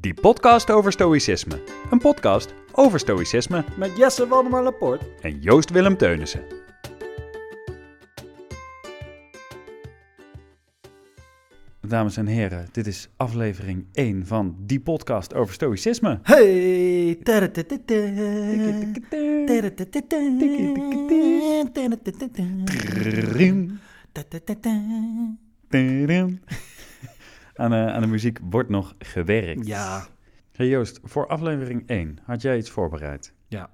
Die podcast over stoïcisme. Een podcast over stoïcisme Met Jesse Waldemar Laporte. en Joost Willem Teunissen. Dames en heren, dit is aflevering 1 van die podcast over stoïcisme. Hey! Trim. Aan, de, aan de muziek wordt nog gewerkt. Ja, Hey Joost, voor aflevering 1 had jij iets voorbereid? ja.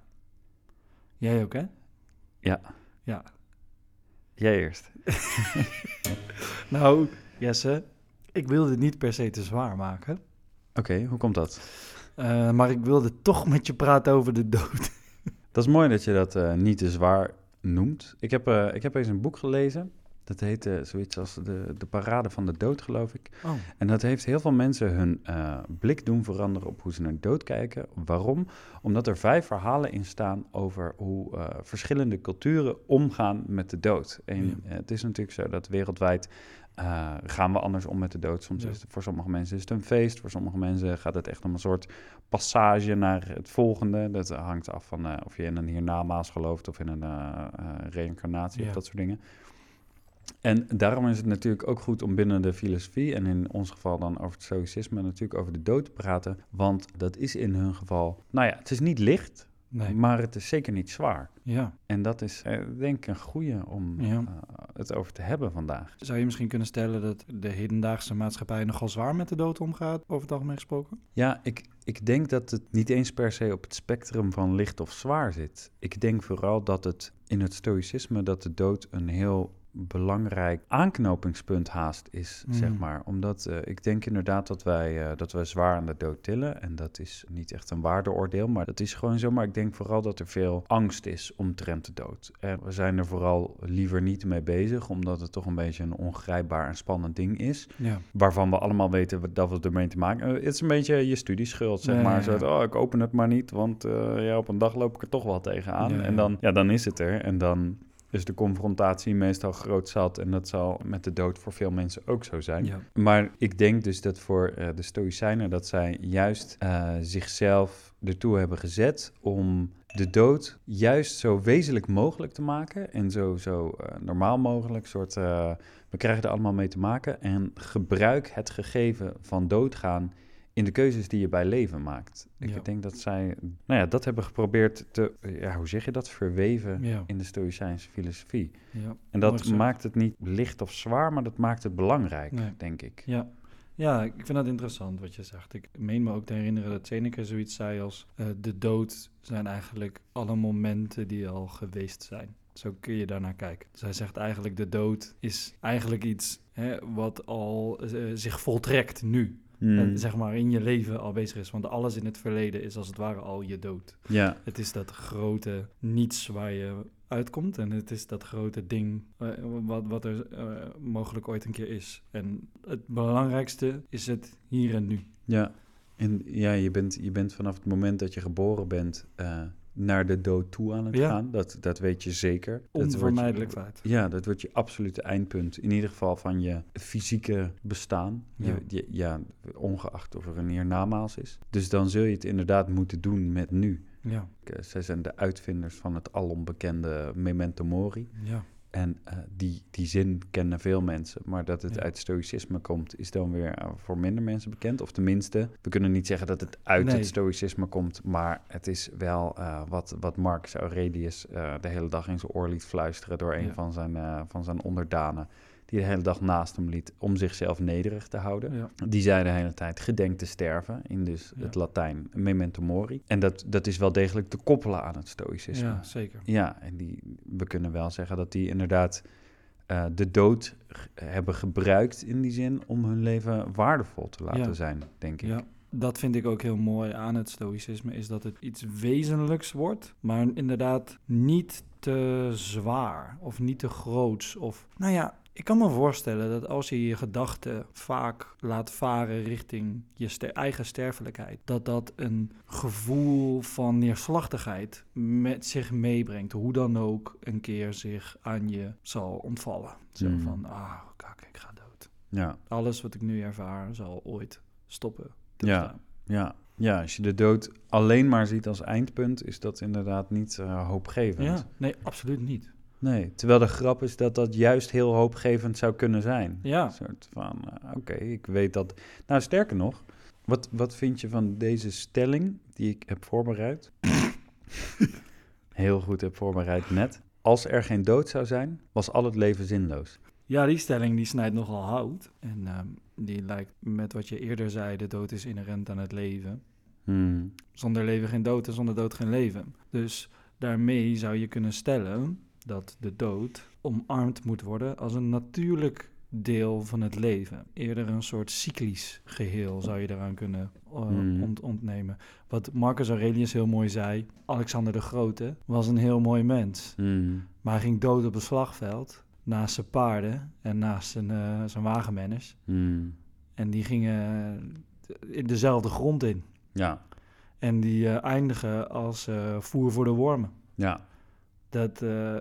Jij ook, hè? Ja, Ja. jij eerst. Nou, Jesse, ik wilde het niet per se te zwaar maken. Oké, hoe komt dat? Eh, maar ik wilde toch met je praten over de dood. Dat is mooi dat je dat eh, niet te zwaar noemt. Ik heb, eh, ik heb eens een boek gelezen. Dat heet eh, zoiets als de, de Parade van de Dood, geloof ik. Oh, En dat heeft heel veel mensen hun eh, blik doen veranderen op hoe ze naar dood kijken. Waarom? Omdat er vijf verhalen in staan over hoe eh, verschillende culturen omgaan met de dood. En Ja. eh, het is natuurlijk zo dat wereldwijd gaan we anders om met de dood. Soms Ja. is het voor sommige mensen is het een feest. Voor sommige mensen gaat het echt om een soort passage naar het volgende. Dat hangt af van of je in een hiernamaals gelooft of in een eh, reïncarnatie Ja. of dat soort dingen. En daarom is het natuurlijk ook goed om binnen de filosofie en in ons geval dan over het stoïcisme natuurlijk over de dood te praten. Want dat is in hun geval, nou ja, het is niet licht, nee. maar het is zeker niet zwaar. Ja. En dat is eh, denk ik een goede om Ja. eh, het over te hebben vandaag. Zou je misschien kunnen stellen dat de hedendaagse maatschappij nogal zwaar met de dood omgaat, over het algemeen gesproken? Ja, ik, ik denk dat het niet eens per se op het spectrum van licht of zwaar zit. Ik denk vooral dat het in het stoïcisme dat de dood een heel belangrijk aanknopingspunt haast is, zeg Mm. maar. Omdat eh, ik denk inderdaad dat wij, eh, dat wij zwaar aan de dood tillen. En dat is niet echt een waardeoordeel, maar dat is gewoon zo. Maar ik denk vooral dat er veel angst is omtrent de dood. En we zijn er vooral liever niet mee bezig, omdat het toch een beetje een ongrijpbaar en spannend ding is Ja. waarvan we allemaal weten dat we ermee te maken hebben. Het is een beetje je studieschuld, zeg maar. ja, Zo dat, oh, ik open het maar niet, want eh, ja, op een dag loop ik er toch wel tegenaan. En dan, ja, dan is het er. En dan is de confrontatie meestal groot zat. En dat zal met de dood voor veel mensen ook zo zijn. Ja. Maar ik denk dus dat voor eh, de Stoïcijnen dat zij juist eh, zichzelf ertoe hebben gezet om de dood juist zo wezenlijk mogelijk te maken en zo, zo eh, normaal mogelijk. Soort, we krijgen er allemaal mee te maken en gebruik het gegeven van doodgaan in de keuzes die je bij leven maakt. Ik Ja. denk dat zij nou ja, dat hebben geprobeerd te, ja, hoe zeg je dat, verweven Ja. in de Stoïcijnse filosofie. ja. En dat maakt het niet licht of zwaar, maar dat maakt het belangrijk, Nee. denk ik. Ja. ja, ik vind dat interessant wat je zegt. Ik meen me ook te herinneren dat Seneca zoiets zei als... eh, de dood zijn eigenlijk alle momenten die al geweest zijn. Zo kun je daarnaar kijken. Dus hij zegt eigenlijk de dood is eigenlijk iets hè, wat al eh, zich voltrekt nu. Hmm. En zeg maar in je leven al bezig is. Want alles in het verleden is als het ware al je dood. Ja, Het is dat grote niets waar je uitkomt. En het is dat grote ding eh, wat, wat er eh, mogelijk ooit een keer is. En het belangrijkste is het hier en nu. ja. En ja, je bent, je bent vanaf het moment dat je geboren bent eh, naar de dood toe aan het Ja. gaan. Dat, dat weet je zeker. Dat wordt je- Onvermijdelijk feit. Ja, dat wordt je absolute eindpunt. In ieder geval van je fysieke bestaan. Ja. Je, je- ja, ongeacht of er een hiernamaals is. Dus dan zul je het inderdaad moeten doen met nu. Ja, Zij zijn de uitvinders van het alombekende memento mori. ja, En eh, die, die zin kennen veel mensen. Maar dat het Ja. uit stoïcisme komt, is dan weer eh, voor minder mensen bekend. Of tenminste, we kunnen niet zeggen dat het uit Nee. het stoïcisme komt. Maar het is wel eh, wat, wat Marcus Aurelius eh, de hele dag in zijn oor liet fluisteren door een Ja. van, zijn, van zijn onderdanen. Die de hele dag naast hem liet om zichzelf nederig te houden. ja. Die zei de hele tijd gedenk te sterven, in dus Ja. het Latijn memento mori. En dat, dat is wel degelijk te koppelen aan het stoïcisme. ja zeker. Ja, en die, we kunnen wel zeggen dat die inderdaad eh, de dood hebben gebruikt in die zin om hun leven waardevol te laten Ja. zijn, denk ik. Ja, dat vind ik ook heel mooi aan het stoïcisme, is dat het iets wezenlijks wordt, maar inderdaad niet te zwaar of niet te groots. Of, nou ja, ik kan me voorstellen dat als je je gedachten vaak laat varen richting je ster- eigen sterfelijkheid, dat dat een gevoel van neerslachtigheid met zich meebrengt, hoe dan ook een keer zich aan je zal ontvallen. Zo Mm. van, ah, kijk, ik ga dood. Ja, Alles wat ik nu ervaar zal ooit stoppen. Ja. Ja. ja, als je de dood alleen maar ziet als eindpunt, is dat inderdaad niet eh, hoopgevend. Ja, nee, absoluut niet. Nee, terwijl de grap is dat dat juist heel hoopgevend zou kunnen zijn. Ja. Een soort van, eh, oké, ik weet dat... Nou, sterker nog, wat, wat vind je van deze stelling die ik heb voorbereid? heel goed heb voorbereid net. Als er geen dood zou zijn, was al het leven zinloos. Ja, die stelling die snijdt nogal hout. En ehm, die lijkt met wat je eerder zei, de dood is inherent aan het leven. Hmm. Zonder leven geen dood en zonder dood geen leven. Dus daarmee zou je kunnen stellen dat de dood omarmd moet worden als een natuurlijk deel van het leven. Eerder een soort cyclisch geheel zou je eraan kunnen eh, ont- ontnemen. Wat Marcus Aurelius heel mooi zei, Alexander de Grote was een heel mooi mens. Hmm. Maar hij ging dood op het slagveld, naast zijn paarden en naast zijn, eh, zijn wagenmanners. Hmm. En die gingen eh, in dezelfde grond in. Ja, En die eindigen als voer voor de wormen. ja. Dat, eh,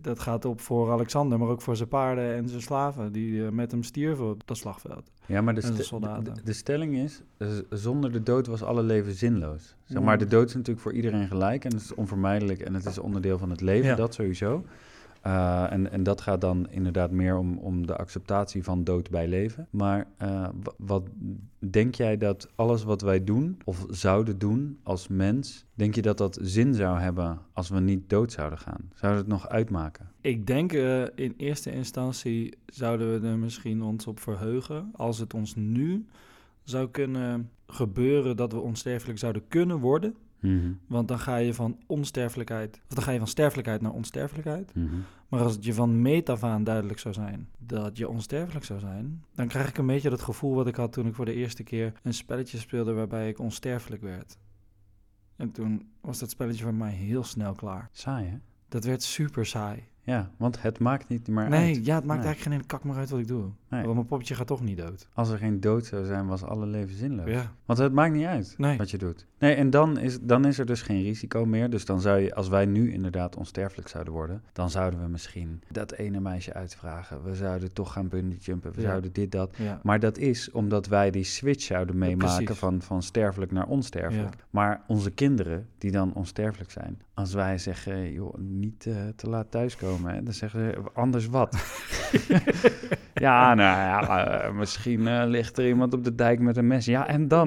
dat gaat op voor Alexander, maar ook voor zijn paarden en zijn slaven... die eh, met hem stierven op dat slagveld. Ja, maar de, de stelling is, zonder de dood was alle leven zinloos. Zeg Mm. maar, de dood is natuurlijk voor iedereen gelijk en het is onvermijdelijk en het is onderdeel van het leven, Ja. dat sowieso. Eh, en, en dat gaat dan inderdaad meer om, om de acceptatie van dood bij leven. Maar eh, wa- wat denk jij dat alles wat wij doen of zouden doen als mens, denk je dat dat zin zou hebben als we niet dood zouden gaan? Zou het nog uitmaken? Ik denk eh, in eerste instantie zouden we er misschien ons op verheugen... als het ons nu zou kunnen gebeuren dat we onsterfelijk zouden kunnen worden... Mhm, Want dan ga je van onsterfelijkheid, of dan ga je van sterfelijkheid naar onsterfelijkheid. mhm. Maar als het je van meet af aan duidelijk zou zijn dat je onsterfelijk zou zijn, dan krijg ik een beetje dat gevoel wat ik had toen ik voor de eerste keer een spelletje speelde waarbij ik onsterfelijk werd. En toen was dat spelletje voor mij heel snel klaar. Saai, hè? Dat werd super saai. Ja, want het maakt niet meer nee, uit. ja, het maakt Nee. eigenlijk geen kak meer uit wat ik doe. Nee. Want mijn poppetje gaat toch niet dood. Als er geen dood zou zijn, was alle leven zinloos. Ja. Want het maakt niet uit Nee. wat je doet. Nee, en dan is, dan is er dus geen risico meer. Dus dan zou je, als wij nu inderdaad onsterfelijk zouden worden, dan zouden we misschien dat ene meisje uitvragen. We zouden toch gaan bungee jumpen. We Ja. zouden dit, dat. Ja. Maar dat is omdat wij die switch zouden meemaken van, van sterfelijk naar onsterfelijk. Maar onze kinderen, die dan onsterfelijk zijn, als wij zeggen, joh, niet eh, te laat thuiskomen, hè, dan zeggen ze, anders wat? ja, nou ja, eh, misschien eh, ligt er iemand op de dijk met een mes. Ja, en dan?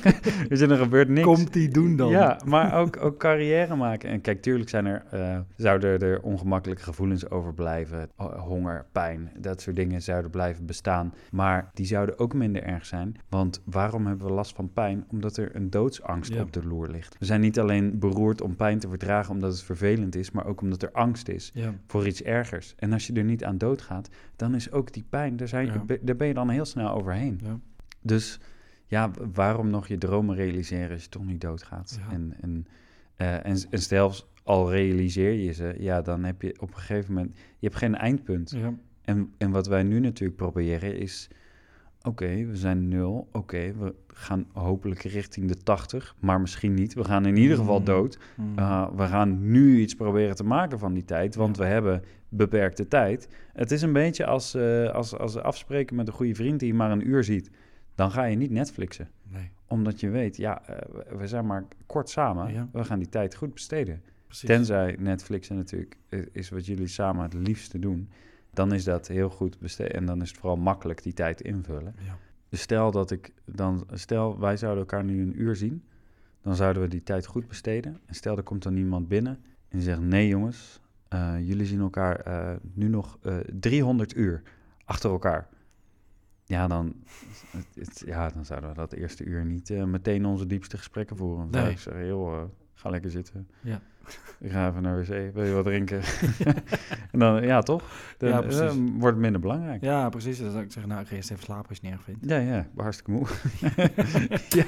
dus er gebeurt niks. Komt die doen dan? Ja, maar ook, ook carrière maken. En kijk, tuurlijk zijn er, eh, zouden er ongemakkelijke gevoelens overblijven. Ho- Honger, pijn, dat soort dingen zouden blijven bestaan. Maar die zouden ook minder erg zijn. Want waarom hebben we last van pijn? Omdat er een doodsangst Ja. op de loer ligt. We zijn niet alleen beroerd om pijn te verdragen omdat het vervelend is, maar ook omdat er angst is Ja. voor iets ergers. En als je er niet aan doodgaat, dan is ook die pijn, daar, zijn, Ja. be- daar ben je dan heel snel overheen. Ja. Dus ja, waarom nog je dromen realiseren als je toch niet doodgaat? Ja. En, en, eh, en, en zelfs al realiseer je ze, ja, dan heb je op een gegeven moment, je hebt geen eindpunt. Ja. En, en wat wij nu natuurlijk proberen is, oké, we zijn nul, oké, we gaan hopelijk richting de 80, maar misschien niet. We gaan in ieder geval Mm. dood. Mm. Uh, we gaan nu iets proberen te maken van die tijd, want we hebben beperkte tijd. Het is een beetje als, eh, als, als afspreken met een goede vriend die je maar een uur ziet. Dan ga je niet Netflixen, nee, omdat je weet, ja, eh, we- zijn maar kort samen. Ja. We gaan die tijd goed besteden. precies. Tenzij Netflixen natuurlijk is wat jullie samen het liefste doen. Dan is dat heel goed besteed en dan is het vooral makkelijk die tijd invullen. Ja. Dus stel dat ik dan, stel wij zouden elkaar nu een uur zien, dan zouden we die tijd goed besteden. En stel er komt dan iemand binnen en die zegt: Nee, jongens, eh, jullie zien elkaar eh, nu nog eh 300 uur achter elkaar. Ja, dan, het, het- ja, dan zouden we dat eerste uur niet eh, meteen onze diepste gesprekken voeren. Nee. ik zeggen: Joh, eh, ga lekker zitten. Ja. Ik ga even naar de wc, wil je wat drinken? en dan, ja, toch? Dan, Ja, precies. eh, wordt het minder belangrijk. Ja, precies. Dan zou ik zeggen, nou, ik ga eerst even slapen als je het niet erg vindt. Ja, ja, ik ben hartstikke moe. ja,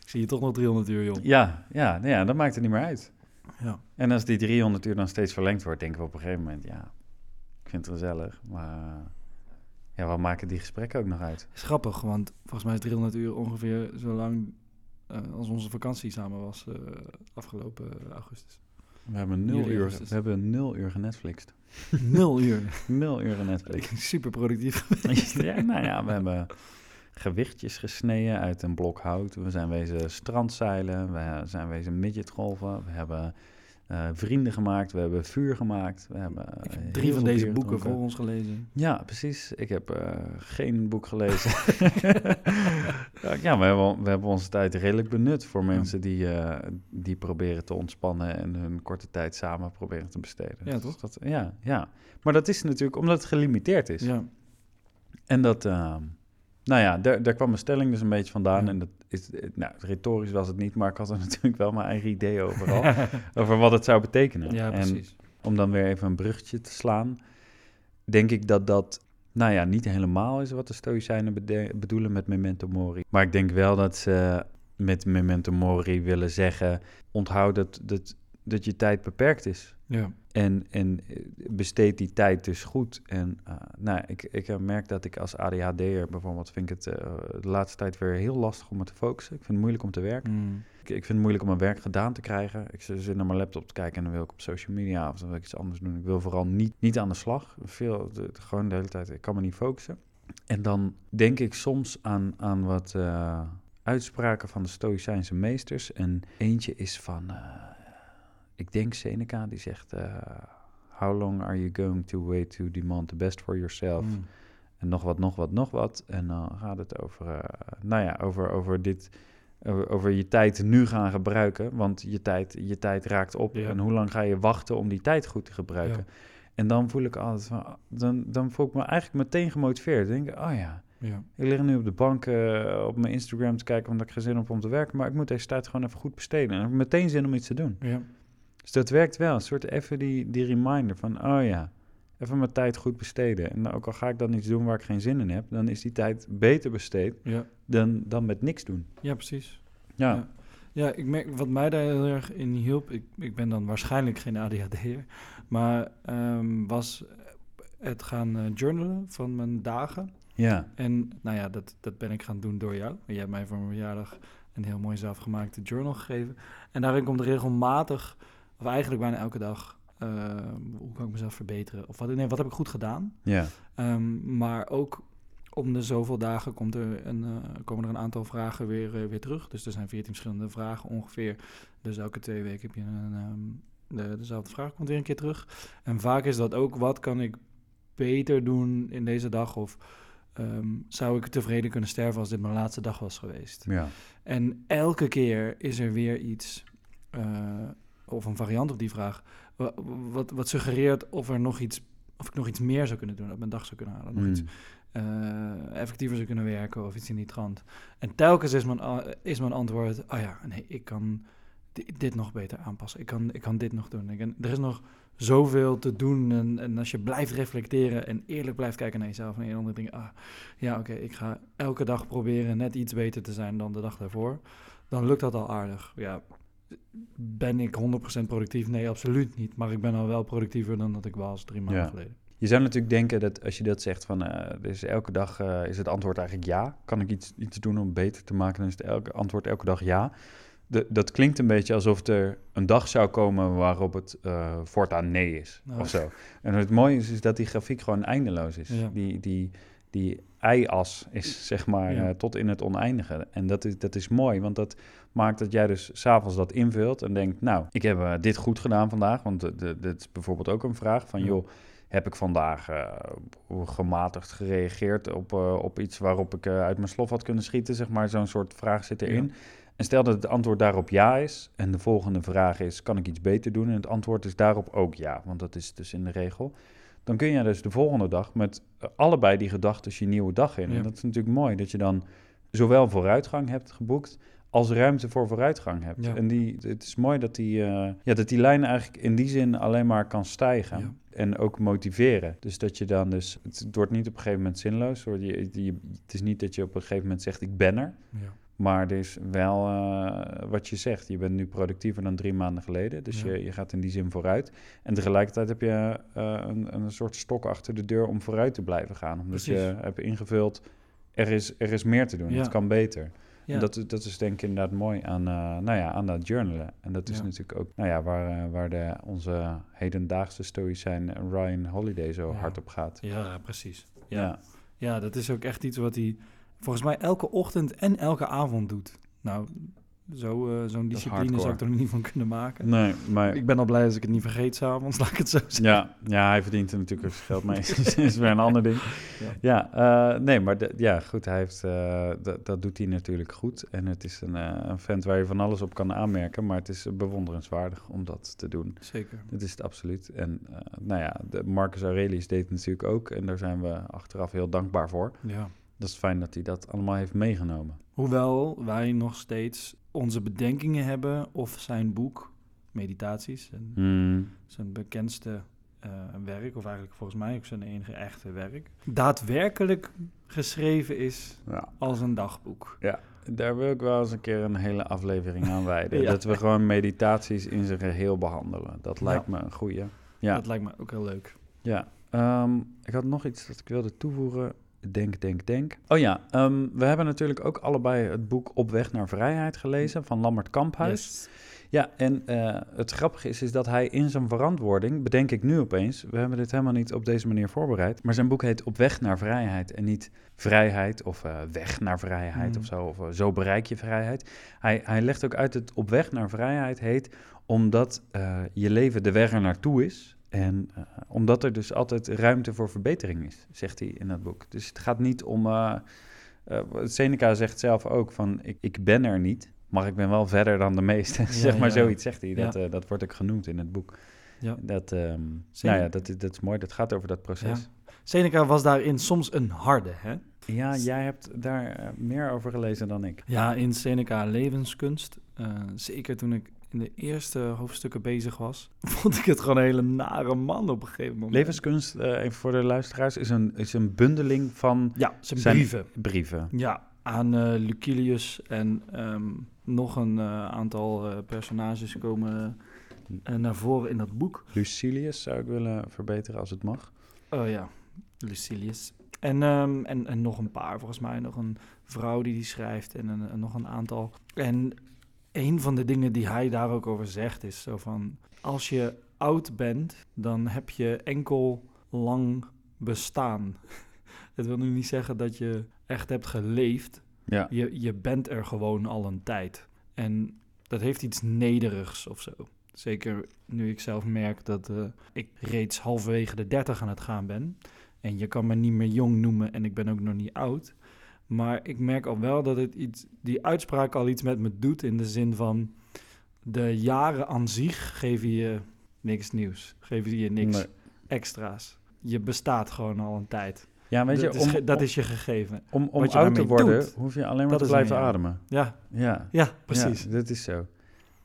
Ik zie je toch nog 300 uur, joh. ja, ja, nou ja, dat maakt het niet meer uit. Ja. En als die 300 uur dan steeds verlengd wordt, denken we op een gegeven moment, ja, ik vind het gezellig, maar ja, wat maken die gesprekken ook nog uit? is grappig, want volgens mij is 300 uur ongeveer zo lang eh, als onze vakantie samen was eh, afgelopen augustus. We hebben nul Juli, uur, augustus. we hebben nul uur genetflixt. Nul uur. Nul uur genetflixt. Super productief. ja, nou ja, we hebben gewichtjes gesneden uit een blok hout. We zijn wezen strandzeilen, we zijn wezen midgetgolven. We hebben eh, vrienden gemaakt, we hebben vuur gemaakt. We hebben heel drie van deze boeken gedronken. voor ons gelezen. Ja, precies. Ik heb eh, geen boek gelezen. ja, we hebben, we hebben onze tijd redelijk benut voor mensen die, eh, die proberen te ontspannen en hun korte tijd samen proberen te besteden. Ja, Dus toch? Dat, ja, ja. Maar dat is natuurlijk omdat het gelimiteerd is. Ja, En dat, eh, nou ja, daar, daar kwam mijn stelling dus een beetje vandaan. Ja. En dat is, nou, retorisch was het niet, maar ik had er natuurlijk wel mijn eigen idee overal. over wat het zou betekenen. ja en precies. om dan weer even een bruggetje te slaan, denk ik dat dat, nou ja, niet helemaal is wat de Stoïcijnen bedoelen met memento mori. Maar ik denk wel dat ze met memento mori willen zeggen, onthoud dat, dat, dat je tijd beperkt is. Ja, En, en eh, besteed die tijd dus goed. En eh, nou, ik, ik eh, merk dat ik als ADHD'er bijvoorbeeld, vind ik het de laatste tijd weer heel lastig om me te focussen. Ik vind het moeilijk om te werken. Mm. Ik, ik vind het moeilijk om mijn werk gedaan te krijgen. Ik zit naar mijn laptop te kijken en dan wil ik op social media of dan wil ik iets anders doen. Ik wil vooral niet, niet aan de slag. Veel, de, gewoon de hele tijd, ik kan me niet focussen. En dan denk ik soms aan, aan wat uitspraken van de Stoïcijnse meesters. En eentje is van, ik denk Seneca, die zegt... eh, How long are you going to wait to demand the best for yourself? Mm. En nog wat, nog wat, nog wat. En dan gaat het over, eh, nou ja, over, over dit, over, over je tijd nu gaan gebruiken. Want je tijd, je tijd raakt op. Ja. En hoe lang ga je wachten om die tijd goed te gebruiken? En dan voel ik altijd van, dan, dan voel ik me eigenlijk meteen gemotiveerd. Dan denk ik, oh ja, Ja, ik lig nu op de bank eh, op mijn Instagram te kijken, omdat ik geen zin heb om te werken. Maar ik moet deze tijd gewoon even goed besteden. En ik heb meteen zin om iets te doen. ja, Dus dat werkt wel. Een soort even die, die reminder van, oh ja, even mijn tijd goed besteden. En ook al ga ik dan iets doen waar ik geen zin in heb, dan is die tijd beter besteed ja. dan, dan met niks doen. ja precies. Ja, Ja. Ja, ik merk wat mij daar heel erg in hielp. Ik, ik ben dan waarschijnlijk geen ADHD'er, maar ehm, was het gaan eh, journalen van mijn dagen. ja, En nou ja, dat, dat ben ik gaan doen door jou. Je hebt mij voor mijn verjaardag een heel mooi zelfgemaakte journal gegeven. En daarin komt regelmatig, of eigenlijk bijna elke dag, eh, hoe kan ik mezelf verbeteren? Of wat, nee, wat heb ik goed gedaan? ja, Ehm, maar ook om de zoveel dagen komt er een, eh, komen er een aantal vragen weer, eh, weer terug. Dus er zijn veertien verschillende vragen ongeveer. Dus elke twee weken heb je een, ehm, de, dezelfde vraag komt weer een keer terug. En vaak is dat ook, wat kan ik beter doen in deze dag? Of ehm, zou ik tevreden kunnen sterven als dit mijn laatste dag was geweest? ja, En elke keer is er weer iets, of een variant op die vraag, wa- wat, wat suggereert of er nog iets, of ik nog iets meer zou kunnen doen, op mijn dag zou kunnen halen, nog Mm. iets eh, effectiever zou kunnen werken of iets in die trant. En telkens is mijn, is mijn antwoord, oh ja, nee, ik kan di- dit nog beter aanpassen. Ik kan, ik kan dit nog doen. Ik er is nog zoveel te doen. En, en als je blijft reflecteren en eerlijk blijft kijken naar jezelf en je andere dingen, ah, ja, oké, ik ga elke dag proberen net iets beter te zijn dan de dag daarvoor. Dan lukt dat al aardig. Ja, ben ik 100% productief? Nee, absoluut niet. Maar ik ben al wel productiever dan dat ik was drie maanden Ja. geleden. Je zou natuurlijk denken dat als je dat zegt van, eh, dus elke dag eh, is het antwoord eigenlijk ja. Kan ik iets, iets doen om beter te maken? Dan is het elke, antwoord elke dag ja. De, dat klinkt een beetje alsof er een dag zou komen waarop het eh, voortaan nee is Nou. of zo. En het mooie is, is dat die grafiek gewoon eindeloos is. Ja. Die, die, die y-as is zeg maar Ja. eh, tot in het oneindige. En dat is, dat is mooi, want dat maakt dat jij dus s'avonds dat invult en denkt... nou, ik heb eh, dit goed gedaan vandaag. Want de- dit is bijvoorbeeld ook een vraag van... Ja. joh, heb ik vandaag eh, gematigd gereageerd op, eh, op iets waarop ik eh, uit mijn slof had kunnen schieten? Zeg maar, zo'n soort vraag zit erin. En stel dat het antwoord daarop ja is en de volgende vraag is: kan ik iets beter doen? En het antwoord is daarop ook ja, want dat is dus in de regel. Dan kun je dus de volgende dag met eh, allebei die gedachten je nieuwe dag in. Ja. En dat is natuurlijk mooi dat je dan zowel vooruitgang hebt geboekt als ruimte voor vooruitgang hebt. Ja. En die, het is mooi dat die, eh, ja, dat die lijn eigenlijk in die zin alleen maar kan stijgen. Ja. En ook motiveren. Dus dat je dan dus... Het wordt niet op een gegeven moment zinloos. Hoor. Je, je, het is niet dat je op een gegeven moment zegt, ik ben er. Ja. Maar er is wel eh, wat je zegt. Je bent nu productiever dan drie maanden geleden. Dus Ja. je, je gaat in die zin vooruit. En tegelijkertijd heb je eh, een, een soort stok achter de deur om vooruit te blijven gaan. Omdat Precies. je hebt ingevuld, er is, er is meer te doen. Ja. Het kan beter. Ja. En dat, is- dat is denk ik inderdaad mooi aan, eh, nou ja, aan dat journalen. En dat is natuurlijk ook nou ja, waar, waar de, onze hedendaagse stoïcijn Ryan Holiday zo hard op gaat. ja, precies. Ja. Ja. Ja, dat is ook echt iets wat hij volgens mij elke ochtend en elke avond doet. Nou, zo, eh, zo'n is discipline zou ik er niet van kunnen maken. Nee, maar Ik ben al blij als ik het niet vergeet s'avonds, laat ik het zo zeggen. Ja, ja, hij verdient er natuurlijk ook zijn geld mee. dat is weer een ander ding. Ja. Ja, eh, nee, maar de- ja, goed, hij heeft, eh, dat- dat doet hij natuurlijk goed. En het is een, een vent waar je van alles op kan aanmerken, maar het is bewonderenswaardig om dat te doen. Zeker. Dat is het absoluut. En nou ja, de Marcus Aurelius deed het natuurlijk ook en daar zijn we achteraf heel dankbaar voor. Ja. Dat is fijn dat hij dat allemaal heeft meegenomen. Hoewel wij nog steeds onze bedenkingen hebben of zijn boek, Meditaties, zijn, Hmm, zijn bekendste eh, werk, of eigenlijk volgens mij ook zijn enige echte werk, daadwerkelijk geschreven is ja. als een dagboek. Daar wil ik wel eens een keer een hele aflevering aan wijden. Ja. Dat we gewoon meditaties in zijn geheel behandelen. Dat Ja. lijkt me een goeie. Ja. Dat lijkt me ook heel leuk. Ja, ehm, ik had nog iets dat ik wilde toevoegen. Denk, denk, denk. Oh ja, ehm, we hebben natuurlijk ook allebei het boek Op weg naar vrijheid gelezen van Lammert Kamphuis. Yes. Ja, en eh, het grappige is, is dat hij in zijn verantwoording, bedenk ik nu opeens, we hebben dit helemaal niet op deze manier voorbereid, maar zijn boek heet Op weg naar vrijheid en niet vrijheid of eh, weg naar vrijheid Mm. of zo, of eh, zo bereik je vrijheid. Hij, hij legt ook uit dat Op weg naar vrijheid heet omdat je leven de weg er naartoe is. En eh, omdat er dus altijd ruimte voor verbetering is, zegt hij in dat boek. Dus het gaat niet om. eh, eh, Seneca zegt zelf ook van: ik, ik ben er niet, maar ik ben wel verder dan de meesten. zeg maar ja. zoiets zegt hij. Ja. Dat, dat wordt ook genoemd in het boek. Ja. Dat, ehm, nou ja, dat, is- dat is mooi. Dat gaat over dat proces. Seneca was daarin soms een harde, hè? Ja, jij hebt daar meer over gelezen dan ik. Ja, in Seneca levenskunst. zeker toen ik in de eerste hoofdstukken bezig was, vond ik het gewoon een hele nare man op een gegeven moment. Levenskunst, even voor de luisteraars, is een, is een bundeling van Ja, zijn, Zijn- brieven. brieven. Ja, aan eh Lucilius en ehm, nog een eh, aantal personages komen naar voren in dat boek. Lucilius zou ik willen verbeteren als het mag. Oh ja, Lucilius. En, ehm, en, en nog een paar, volgens mij. Nog een vrouw die die schrijft en, een, en nog een aantal. En een van de dingen die hij daar ook over zegt is zo van... Als je oud bent, dan heb je enkel lang bestaan. Het wil nu niet zeggen dat je echt hebt geleefd. Ja, Je, je bent er gewoon al een tijd. En dat heeft iets nederigs of zo. Zeker nu ik zelf merk dat eh, ik reeds halverwege de dertig aan het gaan ben. En je kan me niet meer jong noemen en ik ben ook nog niet oud. Maar ik merk al wel dat het iets, die uitspraak al iets met me doet. In de zin van de jaren aan zich geven je niks nieuws. Geven je niks Nee. extra's. Je bestaat gewoon al een tijd. ja weet je, dat, is, om, ge- dat is je gegeven. om, om oud te worden doet, hoef je alleen maar te blijven ademen. Ja, Ja, ja precies. Ja, dat is zo.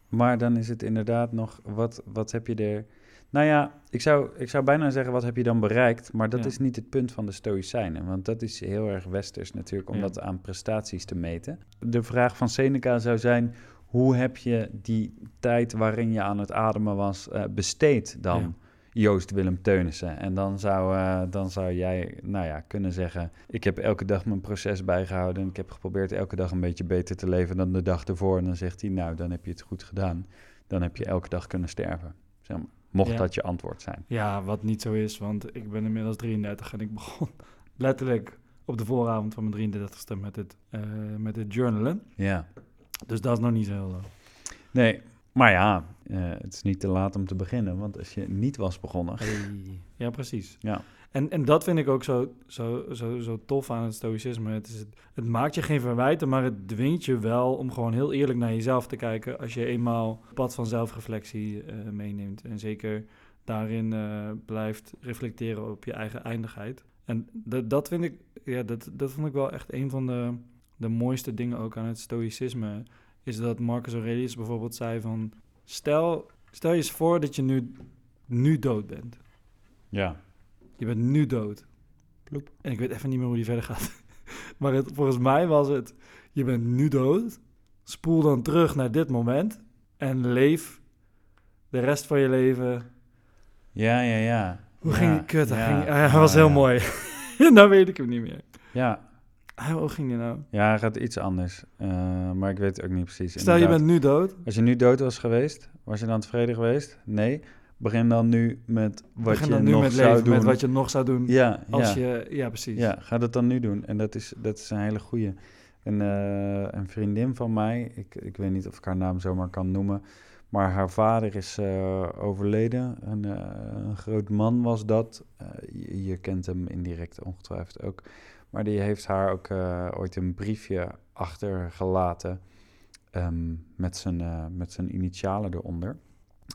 Maar dan is het inderdaad nog, wat, wat heb je er... Nou ja, ik zou, ik zou bijna zeggen, wat heb je dan bereikt? Maar dat Ja. is niet het punt van de Stoïcijnen. Want dat is heel erg westers natuurlijk, om Ja. dat aan prestaties te meten. De vraag van Seneca zou zijn, hoe heb je die tijd waarin je aan het ademen was eh, besteed dan? Ja. Joost Willem Teunissen. En dan zou, eh, dan zou jij nou ja, kunnen zeggen... ik heb elke dag mijn proces bijgehouden... en ik heb geprobeerd elke dag een beetje beter te leven dan de dag ervoor. En dan zegt hij, nou, dan heb je het goed gedaan. Dan heb je elke dag kunnen sterven. Zeg maar, mocht Ja. dat je antwoord zijn. Ja, wat niet zo is, want ik ben inmiddels 33 en ik begon letterlijk op de vooravond van mijn 33ste met het, eh, met het journalen. Ja. Dus dat is nog niet zo heel lang. Nee, maar ja, eh, het is niet te laat om te beginnen. Want als je niet was begonnen... Ja, precies. Ja. En, en dat vind ik ook zo, zo, zo, zo tof aan het stoïcisme. Het, is het, maakt je geen verwijten, maar het dwingt je wel om gewoon heel eerlijk naar jezelf te kijken. Als je eenmaal het pad van zelfreflectie eh, meeneemt. En zeker daarin eh, blijft reflecteren op je eigen eindigheid. En dat, dat vind ik, ja, dat, dat vond ik wel echt een van de, de mooiste dingen ook aan het stoïcisme. Is dat Marcus Aurelius bijvoorbeeld zei van, stel, stel je eens voor dat je nu, nu dood bent. Ja. Je bent nu dood. Ploep. En ik weet even niet meer hoe die verder gaat. maar het, volgens mij was het, je bent nu dood. Spoel dan terug naar dit moment. En leef de rest van je leven. Ja, ja, ja. Hoe Ja, ging die kut? Hij, ja, ging, hij ja, was heel ja. mooi. nou weet ik hem niet meer. Ja, Hoe ging die nou? ja, hij gaat iets anders. Eh, maar ik weet het ook niet precies. Stel je bent nu dood. Als je nu dood was geweest, was je dan tevreden geweest? Nee. Begin dan nu met wat Begin je nog met zou leven, doen. met wat je nog zou doen. ja, Als ja. je, ja, precies. Ja, ga dat dan nu doen. En dat is, dat is een hele goeie. En, eh, een vriendin van mij, ik, ik weet niet of ik haar naam zomaar kan noemen, maar haar vader is eh, overleden. Een, eh, een groot man was dat. Je, je kent hem indirect ongetwijfeld ook. Maar die heeft haar ook ooit een briefje achtergelaten ehm, met, zijn, met zijn initialen eronder.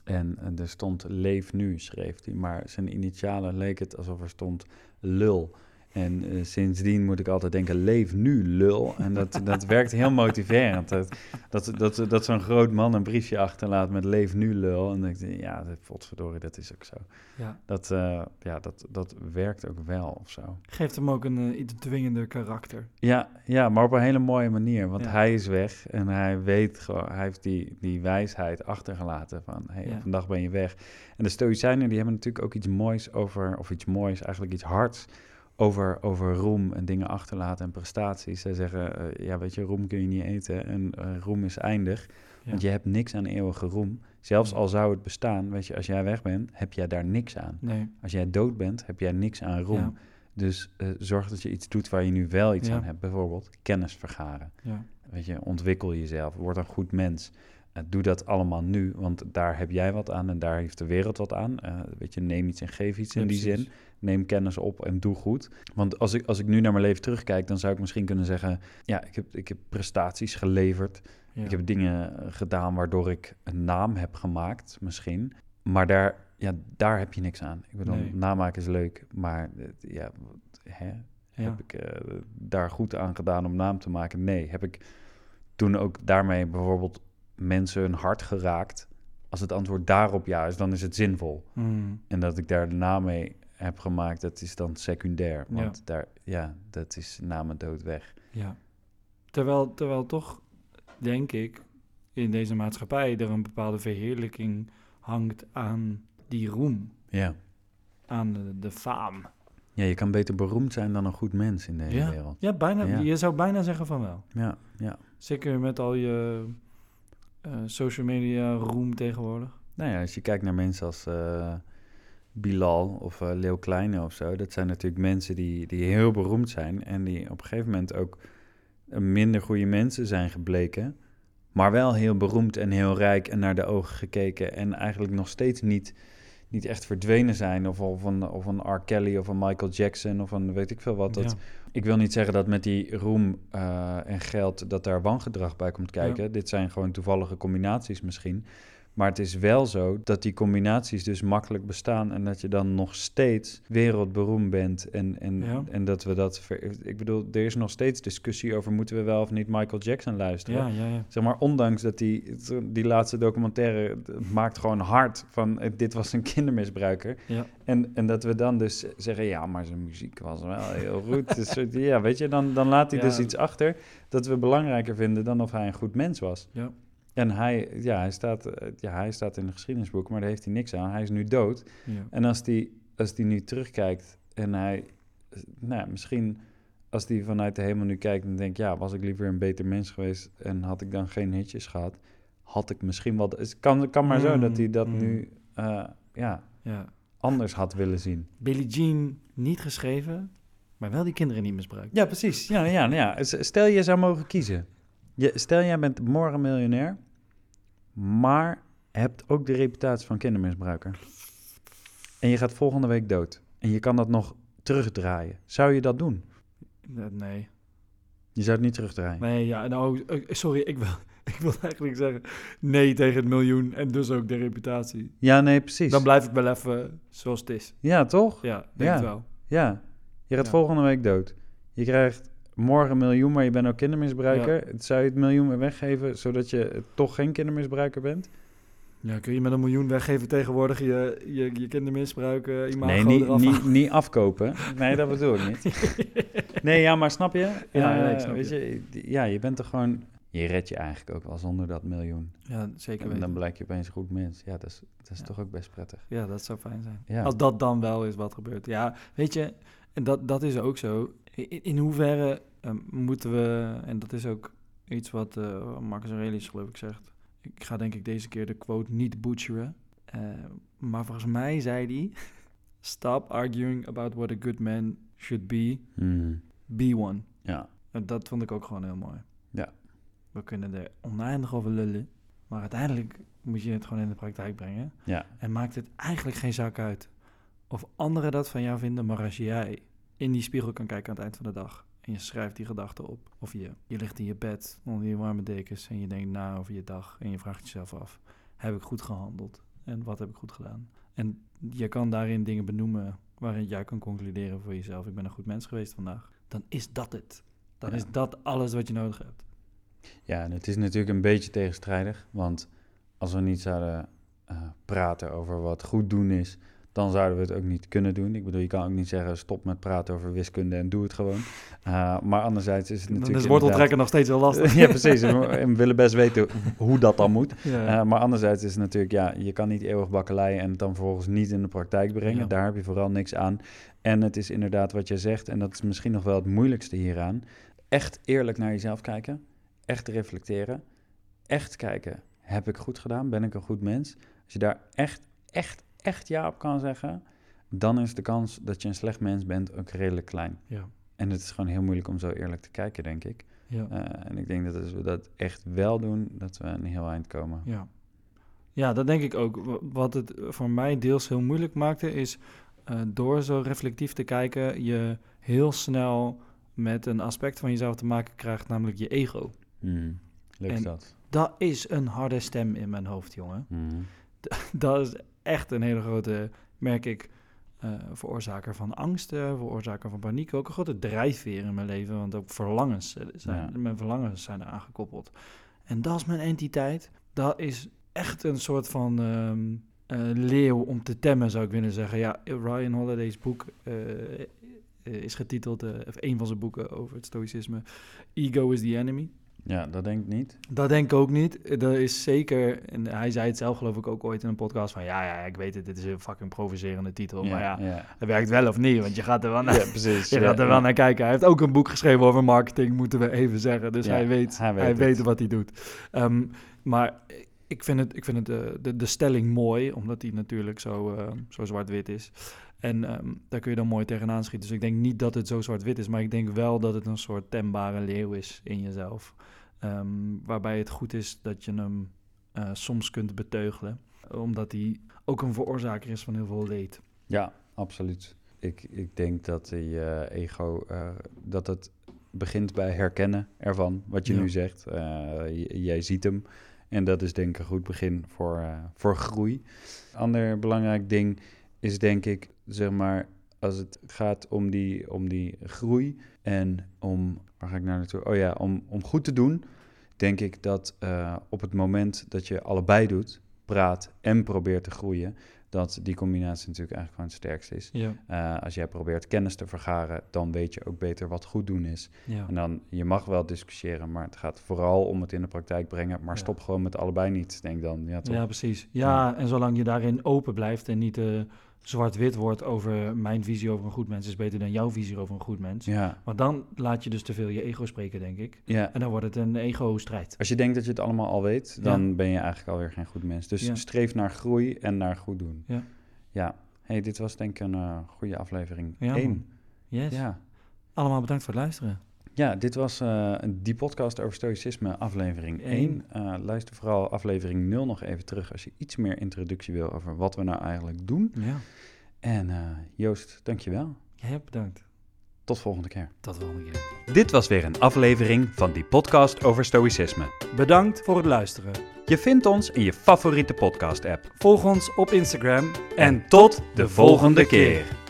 En, er stond leef nu, schreef hij. Maar zijn initialen leek het alsof er stond lul. En eh, sindsdien moet ik altijd denken, leef nu, lul. En dat, dat werkt heel motiverend. Dat, dat, dat, dat zo'n groot man een briefje achterlaat met leef nu, lul. En dan denk ik, ja, potverdorie, dat is ook zo. Ja. Dat, eh, ja, dat, dat werkt ook wel of zo. Geeft hem ook een eh, iets dwingender karakter. Ja, ja, maar op een hele mooie manier. Want Ja. hij is weg en hij weet gewoon, hij heeft die, die wijsheid achtergelaten van, hey, Ja. vandaag ben je weg. En de Stoïcijnen die hebben natuurlijk ook iets moois over, of iets moois, eigenlijk iets hards, over, over roem en dingen achterlaten en prestaties. Zij zeggen, eh, ja, weet je, roem kun je niet eten en eh, roem is eindig. Ja. Want je hebt niks aan eeuwige roem. Zelfs al zou het bestaan, weet je, als jij weg bent, heb jij daar niks aan. Nee. Als jij dood bent, heb jij niks aan roem. Ja. Dus eh, zorg dat je iets doet waar je nu wel iets Ja. aan hebt. Bijvoorbeeld kennis vergaren. Ja. Weet je, ontwikkel jezelf. Word een goed mens. Eh, doe dat allemaal nu, want daar heb jij wat aan en daar heeft de wereld wat aan. Eh, weet je, neem iets en geef iets in Ja, die zin. Neem kennis op en doe goed. Want als ik, als ik nu naar mijn leven terugkijk, dan zou ik misschien kunnen zeggen... ja, ik heb, ik heb prestaties geleverd. Ja. Ik heb dingen eh, gedaan waardoor ik een naam heb gemaakt, misschien. Maar daar, ja, daar heb je niks aan. Ik bedoel, Nee. namaak is leuk, maar ja, hè, heb ik daar goed aan gedaan om naam te maken? Nee. Heb ik toen ook daarmee bijvoorbeeld mensen hun hart geraakt? Als het antwoord daarop ja is, dan is het zinvol. Mm. En dat ik daar de naam mee heb gemaakt, dat is dan secundair. Ja. Want daar, ja, dat is na mijn dood weg. Ja. Terwijl, terwijl toch, denk ik, in deze maatschappij er een bepaalde verheerlijking hangt aan die roem, Ja. aan de, de faam. ja, je kan beter beroemd zijn dan een goed mens in deze Ja. wereld. Ja, bijna. Ja. Je zou bijna zeggen van wel. Ja, ja. Zeker met al je social media roem tegenwoordig. Nou ja, als je kijkt naar mensen als eh, Bilal of eh Leeuw Kleine of zo, dat zijn natuurlijk mensen die, die heel beroemd zijn en die op een gegeven moment ook eh, minder goede mensen zijn gebleken, maar wel heel beroemd en heel rijk en naar de ogen gekeken en eigenlijk nog steeds niet, niet echt verdwenen zijn of, of, een, of een R. Kelly of een Michael Jackson of een weet ik veel wat. Dat, Ja. ik wil niet zeggen dat met die roem eh, en geld dat daar wangedrag bij komt kijken. Dit zijn gewoon toevallige combinaties misschien. Maar het is wel zo dat die combinaties dus makkelijk bestaan en dat je dan nog steeds wereldberoemd bent. En, en, Ja. en dat we dat. ver- ik bedoel, er is nog steeds discussie over moeten we wel of niet Michael Jackson luisteren. Ja, ja, ja. Zeg maar, ondanks dat die, die laatste documentaire maakt gewoon hard van eh, dit was een kindermisbruiker. Ja. En, en dat we dan dus zeggen, ja, maar zijn muziek was wel heel goed. Dus, ja, weet je, dan, dan laat hij dus iets achter dat we belangrijker vinden dan of hij een goed mens was. Ja. En hij, ja, hij, staat, eh, ja, hij staat in de geschiedenisboek, maar daar heeft hij niks aan. Hij is nu dood. ja. En als die, als die nu terugkijkt en hij, eh, nou, misschien als die vanuit de hemel nu kijkt en denkt, ja, was ik liever een beter mens geweest en had ik dan geen hitjes gehad, had ik misschien wel. Het kan, kan maar zo Mm, dat hij dat mm. nu, eh, ja, ja. anders had willen zien. Billie Jean niet geschreven, maar wel die kinderen niet misbruikt. Ja, precies. Ja, ja, nou ja. Stel je zou mogen kiezen. Je, stel jij bent morgen miljonair, maar hebt ook de reputatie van kindermisbruiker. En je gaat volgende week dood. En je kan dat nog terugdraaien. Zou je dat doen? Eh, Nee. Je zou het niet terugdraaien. Nee, ja, nou, sorry, ik wil, ik wil eigenlijk zeggen nee tegen het miljoen en dus ook de reputatie. Ja, nee, precies. Dan blijf ik wel even zoals het is. Ja, toch? Ja, denk Ja. het wel. Ja. Je gaat Ja. volgende week dood. Je krijgt morgen een miljoen, maar je bent ook kindermisbruiker. Zou je het miljoen weer weggeven, zodat je toch geen kindermisbruiker bent? Ja, kun je met een miljoen weggeven tegenwoordig je, je, je kindermisbruik, eh imago Nee, niet, eraf niet, niet afkopen. Nee, dat bedoel ik niet. Nee, ja, maar snap je? Ja, Eh, ja, snap weet je. Ja, je bent er gewoon... Je redt je eigenlijk ook wel zonder dat miljoen. Ja, zeker En weten. dan blijkt je opeens een goed mens. Ja, dat is, dat is Ja. toch ook best prettig. Ja, dat zou fijn zijn. Ja. Als dat dan wel is wat gebeurt. Ja, weet je, en dat, dat is ook zo. In, in hoeverre eh, moeten we, en dat is ook iets wat eh Marcus Aurelius geloof ik zegt. Ik ga denk ik deze keer de quote niet butcheren. Eh, maar volgens mij zei hij... Stop arguing about what a good man should be. Hmm. Be one. Ja, En dat vond ik ook gewoon heel mooi. Ja. We kunnen er oneindig over lullen. Maar uiteindelijk moet je het gewoon in de praktijk brengen. ja, En maakt het eigenlijk geen zak uit of anderen dat van jou vinden. Maar als jij in die spiegel kan kijken aan het eind van de dag. En je schrijft die gedachten op. Of je, je ligt in je bed onder je warme dekens. En je denkt na over je dag. En je vraagt jezelf af. Heb ik goed gehandeld? En wat heb ik goed gedaan? En je kan daarin dingen benoemen waarin jij kan concluderen voor jezelf. Ik ben een goed mens geweest vandaag. Dan is dat het. Dan Ja. is dat alles wat je nodig hebt. Ja, en het is natuurlijk een beetje tegenstrijdig. Want als we niet zouden eh, praten over wat goed doen is, dan zouden we het ook niet kunnen doen. Ik bedoel, je kan ook niet zeggen stop met praten over wiskunde en doe het gewoon. Uh, maar anderzijds is het Dan natuurlijk. is worteltrekken nog steeds heel lastig. ja, precies. We, en we willen best weten hoe dat dan moet. Ja. Uh, maar anderzijds is het natuurlijk, ja, je kan niet eeuwig bakkeleien en het dan vervolgens niet in de praktijk brengen. Ja. Daar heb je vooral niks aan. En het is inderdaad wat jij zegt, en dat is misschien nog wel het moeilijkste hieraan. Echt eerlijk naar jezelf kijken. Echt reflecteren. Echt kijken, heb ik goed gedaan? Ben ik een goed mens? Als je daar echt, echt, echt ja op kan zeggen, dan is de kans dat je een slecht mens bent ook redelijk klein. ja. En het is gewoon heel moeilijk om zo eerlijk te kijken, denk ik. ja. Uh, en ik denk dat als we dat echt wel doen, dat we een heel eind komen. Ja. ja, dat denk ik ook. Wat het voor mij deels heel moeilijk maakte, is uh, door zo reflectief te kijken, je heel snel met een aspect van jezelf te maken krijgt, namelijk je ego. Mm, leuk En- dat. Dat is een harde stem in mijn hoofd, jongen. Mm, Dat is echt een hele grote, merk ik, eh, veroorzaker van angsten, veroorzaker van paniek. Ook een grote drijfveer in mijn leven, want ook verlangens eh, zijn, Ja. mijn verlangens zijn eraan gekoppeld. En dat is mijn entiteit. Dat is echt een soort van eh, leeuw om te temmen, zou ik willen zeggen. Ja, Ryan Holiday's boek is getiteld, of een van zijn boeken over het stoïcisme, Ego is the Enemy. Ja, dat denk ik niet. Dat denk ik ook niet. Dat is zeker, en hij zei het zelf geloof ik ook ooit in een podcast van, ja, ja, ik weet het, dit is een fucking provocerende titel, maar ja, ja. het werkt wel of niet, want je gaat er wel naar, Ja, precies. je gaat er wel naar kijken. Hij heeft ook een boek geschreven over marketing, moeten we even zeggen, dus hij weet, hij hij weet weet, het. wat hij doet. Ehm, maar ik vind het, ik vind het de, de, de stelling mooi, omdat die natuurlijk zo, eh, zo zwart-wit is. En ehm, daar kun je dan mooi tegenaan schieten. Dus ik denk niet dat het zo zwart-wit is, maar ik denk wel dat het een soort tembare leeuw is in jezelf. Ehm, waarbij het goed is dat je hem eh, soms kunt beteugelen. Omdat hij ook een veroorzaker is van heel veel leed. Ja, absoluut. Ik, ik denk dat die eh, ego, eh, dat het begint bij herkennen ervan, wat je Ja. nu zegt. Jij ziet hem. En dat is denk ik een goed begin voor, voor groei. Ander belangrijk ding is denk ik, zeg maar, als het gaat om die, om die groei en om, waar ga ik nou naartoe? Oh ja, om, om goed te doen, denk ik dat eh, op het moment dat je allebei doet, praat en probeert te groeien, dat die combinatie natuurlijk eigenlijk gewoon het sterkste is. Ja, Eh, als jij probeert kennis te vergaren, dan weet je ook beter wat goed doen is. ja. En dan, je mag wel discussiëren, maar het gaat vooral om het in de praktijk brengen. Maar Ja. stop gewoon met allebei niet, denk dan. Ja, toch? ja precies. Ja, en zolang je daarin open blijft en niet eh, zwart-wit wordt over mijn visie over een goed mens is beter dan jouw visie over een goed mens. ja, Want dan laat je dus te veel je ego spreken, denk ik. ja. En dan wordt het een ego-strijd. Als je denkt dat je het allemaal al weet, dan ben je eigenlijk alweer geen goed mens. Dus Ja. streef naar groei en naar goed doen. Ja. Ja. Hey, dit was denk ik een eh, goede aflevering. Ja, Eén. man. Yes. Ja. Allemaal bedankt voor het luisteren. Ja, dit was eh, die podcast over stoïcisme, aflevering Eén. 1. luister vooral aflevering 0 nog even terug als je iets meer introductie wil over wat we nou eigenlijk doen. Ja. En eh, Joost, dankjewel. Jij hebt bedankt. Tot volgende keer. Tot de volgende keer. Dit was weer een aflevering van die podcast over stoïcisme. Bedankt voor het luisteren. Je vindt ons in je favoriete podcast-app. Volg ons op Instagram En tot de volgende keer.